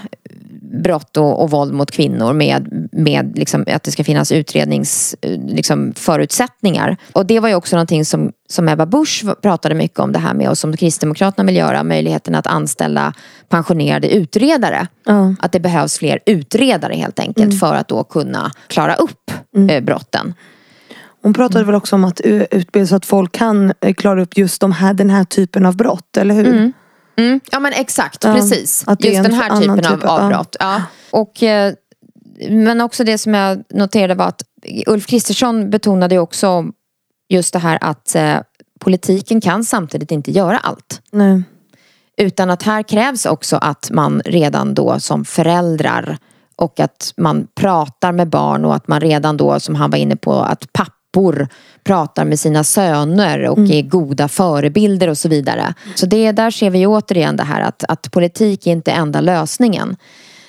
brott och, och våld mot kvinnor med, med liksom, att det ska finnas utrednings liksom, förutsättningar. Och det var ju också någonting som, som Ebba Busch pratade mycket om det här med och som Kristdemokraterna vill göra, möjligheten att anställa pensionerade utredare. Ja. Att det behövs fler utredare helt enkelt för att då kunna klara upp eh, brotten. Hon pratade väl också om att utbilda så att folk kan eh, klara upp just de här, den här typen av brott, eller hur? Mm. Ja men exakt, Ja, precis. Just en den här typen av typ av- ja. avbrott. Ja. Och, eh, men också det som jag noterade var att Ulf Kristersson betonade också just det här att eh, politiken kan samtidigt inte göra allt. Nej. Utan att här krävs också att man redan då som föräldrar och att man pratar med barn och att man redan då, som han var inne på, att pappor pratar med sina söner och är goda förebilder och så vidare. Så det, där ser vi återigen det här att, att politik är inte enda lösningen.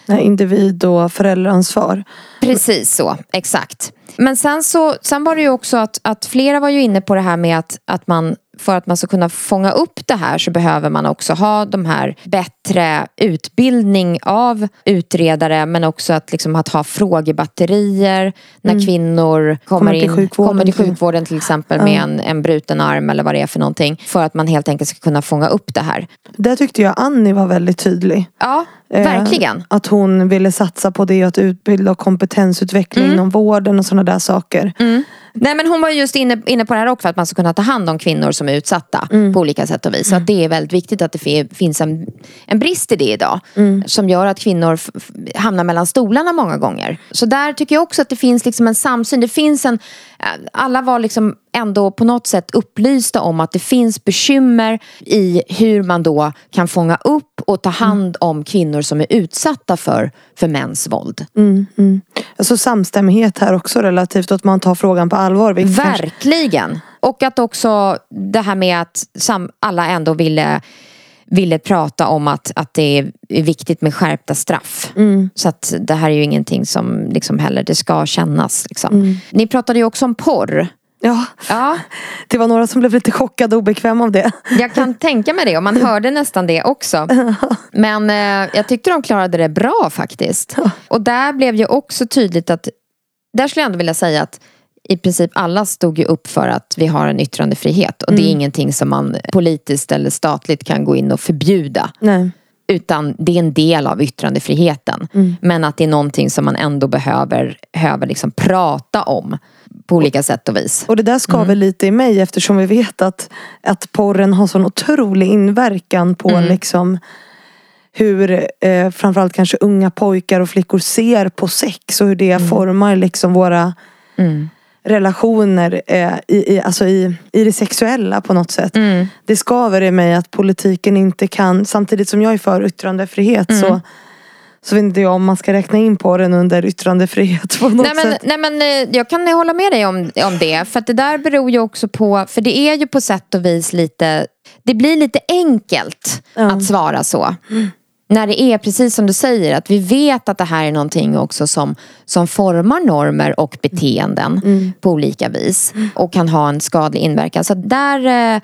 Nej, individ och föräldraansvar. Precis så, exakt. Men sen, så, sen var det ju också att, att flera var ju inne på det här med att, att man för att man ska kunna fånga upp det här så behöver man också ha de här bättre utbildning av utredare men också att, liksom, att ha frågebatterier när kvinnor kommer, Kommer till in, sjukvården kommer till sjukvården till exempel med en, en bruten arm eller vad det är för någonting. För att man helt enkelt ska kunna fånga upp det här. Där tyckte jag Annie var väldigt tydlig. Ja, Eh, verkligen. Att hon ville satsa på det att utbilda och kompetensutveckling Mm. inom vården och sådana där saker. Nej men hon var just inne, inne på det här också att man ska kunna ta hand om kvinnor som är utsatta på olika sätt och vis. Så att det är väldigt viktigt att det fi- finns en, en brist i det idag. Som gör att kvinnor hamnar mellan stolarna många gånger. Så där tycker jag också att det finns liksom en samsyn. Det finns en, alla var liksom ändå på något sätt upplysta om att det finns bekymmer i hur man då kan fånga upp och ta hand om kvinnor som är utsatta för, för mäns våld. Alltså samstämmighet här också relativt att man tar frågan på allvar. vilket kanske- Verkligen. Och att också det här med att alla ändå ville, ville prata om att, att det är viktigt med skärpta straff. Så att det här är ju ingenting som liksom heller, det ska kännas. Liksom. Ni pratade ju också om porr. Ja, Ja, det var några som blev lite chockade och obekväma av det. jag kan tänka mig det och man hörde nästan det också. Men eh, jag tyckte de klarade det bra faktiskt. Och där blev ju också tydligt att, där skulle jag ändå vilja säga att i princip alla stod ju upp för att vi har en yttrandefrihet och det är ingenting som man politiskt eller statligt kan gå in och förbjuda. Nej. Utan det är en del av yttrandefriheten. Men att det är någonting som man ändå behöver, behöver liksom prata om på olika sätt och vis. Och det där skaver Mm. lite i mig eftersom vi vet att, att porren har sån otrolig inverkan på Mm. liksom hur eh, framförallt kanske unga pojkar och flickor ser på sex och hur det Mm. formar liksom våra relationer eh, i, i, alltså i, i det sexuella på något sätt. Mm. Det skaver i mig att politiken inte kan, samtidigt som jag är för yttrandefrihet Mm. så så vet inte jag om man ska räkna in porren under yttrandefrihet på något Nej men, sätt. nej men eh, jag kan hålla med dig om, om det. För att det där beror ju också på, för det är ju på sätt och vis lite, det blir lite enkelt Ja. att svara så. När det är precis som du säger, att vi vet att det här är någonting också som, som formar normer och beteenden på olika vis. Och kan ha en skadlig inverkan. Så där, eh,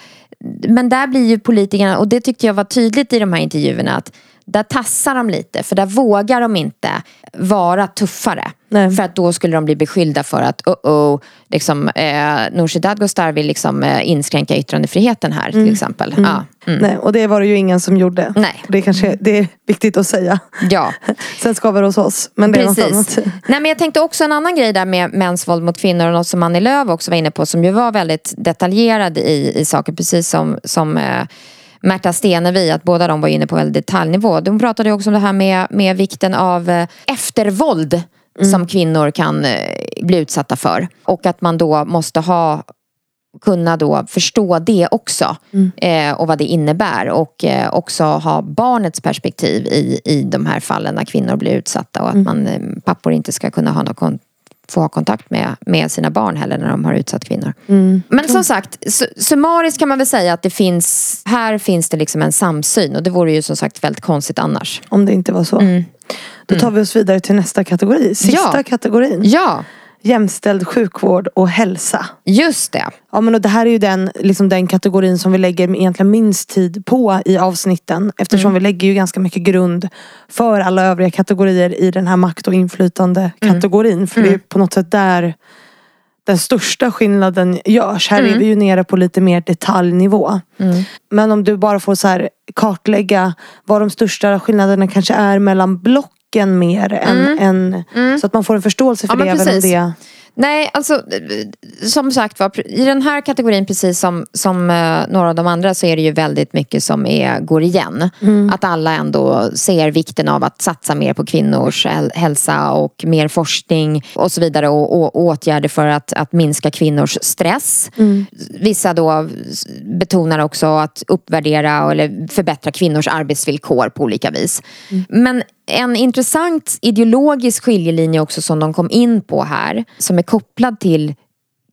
men där blir ju politikerna, och det tyckte jag var tydligt i de här intervjuerna, att där tassar de lite, för där vågar de inte vara tuffare. Nej. För att då skulle de bli beskyllda för att oh oh, liksom, eh, Nooshi Dadgostar vill liksom, eh, inskränka yttrandefriheten här till exempel. Ja, mm. Nej, och det var det ju ingen som gjorde. Nej. Det, kanske, det är viktigt att säga. ja. Sen skaver det hos oss. Men det är något Precis. annat. Nej, men jag tänkte också en annan grej där med mäns våld mot kvinnor och något som Annie Lööf också var inne på som ju var väldigt detaljerad i, i saker precis som, som eh, Märta Stenevi, att båda de var inne på väldigt detaljnivå. De pratade också om det här med, med vikten av eh, eftervåld som kvinnor kan eh, bli utsatta för. Och att man då måste ha kunna då förstå det också eh, och vad det innebär och eh, också ha barnets perspektiv i, i de här fallen när kvinnor blir utsatta och att man, eh, pappor inte ska kunna ha någon få ha kontakt med, med sina barn heller när de har utsatt kvinnor. Men som sagt, su- summariskt kan man väl säga att det finns, här finns det liksom en samsyn och det vore ju som sagt väldigt konstigt annars. Om det inte var så. Då tar vi oss vidare till nästa kategori. Sista Mm. Ja. kategorin. Ja, Jämställd sjukvård och hälsa. just det. Ja men och det här är ju den, liksom den kategorin som vi lägger egentligen minst tid på i avsnitten. Eftersom Mm. vi lägger ju ganska mycket grund för alla övriga kategorier i den här makt och inflytande Mm. kategorin. För det är ju på något sätt där den största skillnaden görs. Här Mm. är vi ju nere på lite mer detaljnivå. Men om du bara får så kartlägga vad de största skillnaderna kanske är mellan blocken mer än, än så att man får en förståelse för Mm. Ja, det. Även om det Nej, alltså eh, som sagt var, i den här kategorin precis som, som eh, några av de andra så är det ju väldigt mycket som är, går igen. Att alla ändå ser vikten av att satsa mer på kvinnors häl- hälsa och mer forskning och så vidare och, och åtgärder för att, att minska kvinnors stress. Vissa då betonar också att uppvärdera eller förbättra kvinnors arbetsvillkor på olika vis. Men en intressant ideologisk skiljelinje också som de kom in på här som är kopplad till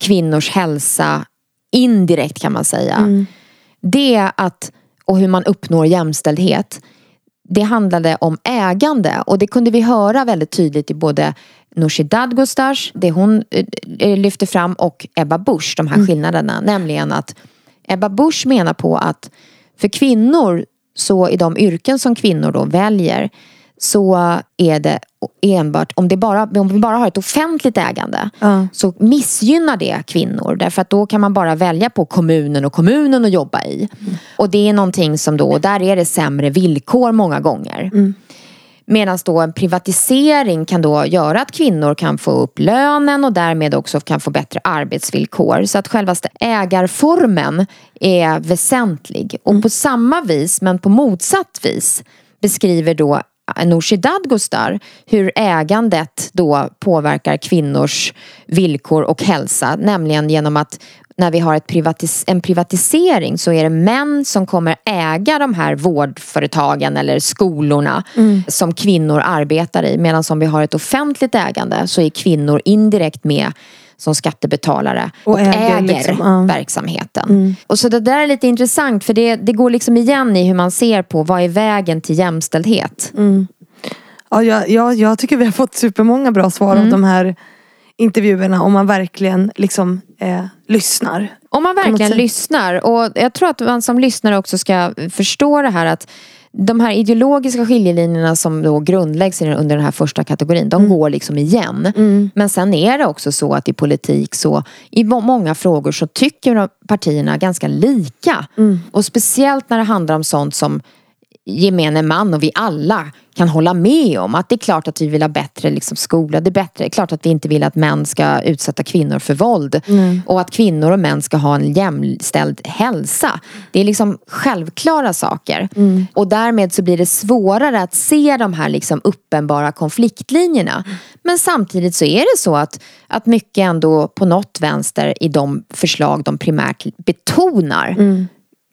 kvinnors hälsa indirekt kan man säga. Det är att, och hur man uppnår jämställdhet. Det handlade om ägande och det kunde vi höra väldigt tydligt i både Nooshi Dadgostars, det hon eh, eh, lyfter fram och Ebba Busch, de här skillnaderna. Nämligen att Ebba Busch menar på att för kvinnor så i de yrken som kvinnor då väljer så är det enbart, om, det bara, om vi bara har ett offentligt ägande Ja. så missgynnar det kvinnor därför att då kan man bara välja på kommunen och kommunen att jobba i. Och det är någonting som då, där är det sämre villkor många gånger. Medan då en privatisering kan då göra att kvinnor kan få upp lönen och därmed också kan få bättre arbetsvillkor. Så att självaste ägarformen är väsentlig. Och på samma vis, men på motsatt vis, beskriver då Nooshi Dadgostar hur ägandet då påverkar kvinnors villkor och hälsa. Nämligen genom att när vi har privatis- en privatisering så är det män som kommer äga de här vårdföretagen eller skolorna som kvinnor arbetar i. Medan om vi har ett offentligt ägande så är kvinnor indirekt med som skattebetalare och, Och äger äger, liksom, ja. verksamheten. Och så det där är lite intressant för det, det går liksom igen i hur man ser på vad är vägen till jämställdhet. Ja, jag, jag, jag tycker vi har fått supermånga bra svar Mm. av de här intervjuerna om man verkligen liksom eh, lyssnar. Om man verkligen lyssnar och jag tror att man som lyssnare också ska förstå det här att de här ideologiska skiljelinjerna som då grundläggs under den här första kategorin, de går liksom igen. Men sen är det också så att i politik så, i må- många frågor så tycker partierna ganska lika. Och speciellt när det handlar om sånt som gemene man och vi alla kan hålla med om att det är klart att vi vill ha bättre liksom, skola. Det är, bättre. det är klart att vi inte vill att män ska utsätta kvinnor för våld. Mm. Och att kvinnor och män ska ha en jämställd hälsa. Det är liksom självklara saker. Mm. Och därmed så blir det svårare att se de här liksom uppenbara konfliktlinjerna. Men samtidigt så är det så att, att mycket ändå på något vänster i de förslag de primärt betonar Mm.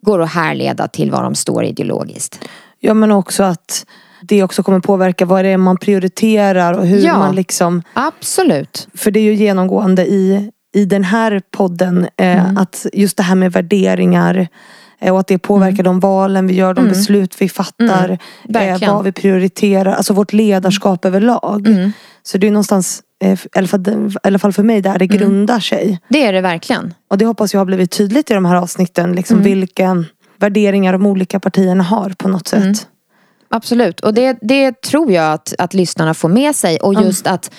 Går att härleda till var de står ideologiskt. Ja men också att det också kommer påverka vad det är man prioriterar och hur Ja. man liksom Absolut. För det är ju genomgående i, i den här podden eh, Mm. att just det här med värderingar eh, och att det påverkar de valen vi gör, de beslut vi fattar, Mm. eh, vad vi prioriterar, alltså vårt ledarskap överlag. Mm. Så det är någonstans, i alla fall, i alla fall för mig, där det grundar sig. Det är det verkligen. Och det hoppas jag har blivit tydligt i de här avsnitten, liksom Mm. vilka värderingar de olika partierna har på något sätt. Mm. Absolut. Och det, det tror jag att, att lyssnarna får med sig. Och just att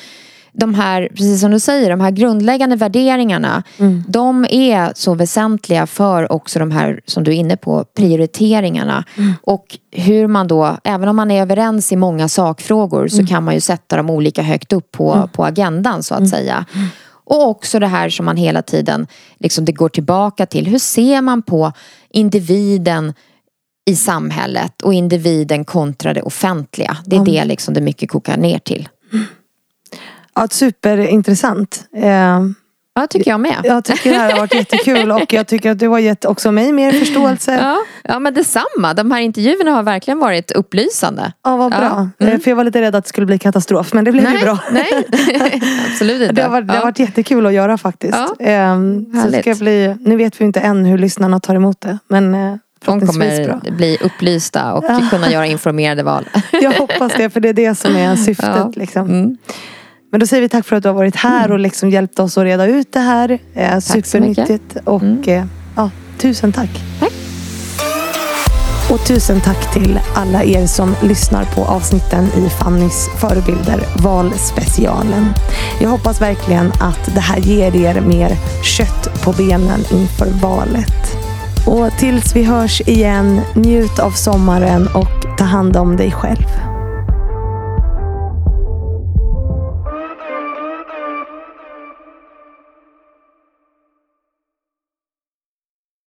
de här, precis som du säger, de här grundläggande värderingarna. De är så väsentliga för också de här, som du är inne på, prioriteringarna. Och hur man då, även om man är överens i många sakfrågor så kan man ju sätta dem olika högt upp på, på agendan så att säga. Och också det här som man hela tiden, liksom det går tillbaka till. Hur ser man på individen i samhället och individen kontra det offentliga. Det är det liksom det mycket kokar ner till. Ja, superintressant. Eh, Ja, tycker jag med. jag tycker det här har varit jättekul och jag tycker att du har gett också mig mer förståelse. Ja, ja men detsamma. De här intervjuerna har verkligen varit upplysande. Ja, vad Ja. bra. Mm. Eh, För jag var lite rädd att det skulle bli katastrof, men det blev ju bra. nej. absolut inte. Det har, varit, det har Ja. varit jättekul att göra faktiskt. Ja. Ehm, så ska bli, nu vet vi inte än hur lyssnarna tar emot det. Men eh, De bra. kommer bli upplysta och kunna göra informerade val. Jag hoppas det, för det är det som är syftet. Ja. Liksom. Mm. Men då säger vi tack för att du har varit här och liksom hjälpt oss att reda ut det här. Eh, supernyttigt. Och Mm. eh, ja, tusen tack. Tack. Och tusen tack till alla er som lyssnar på avsnitten i Fannys förebilder valspecialen. Jag hoppas verkligen att det här ger er mer kött på benen inför valet. Och tills vi hörs igen, njut av sommaren och ta hand om dig själv.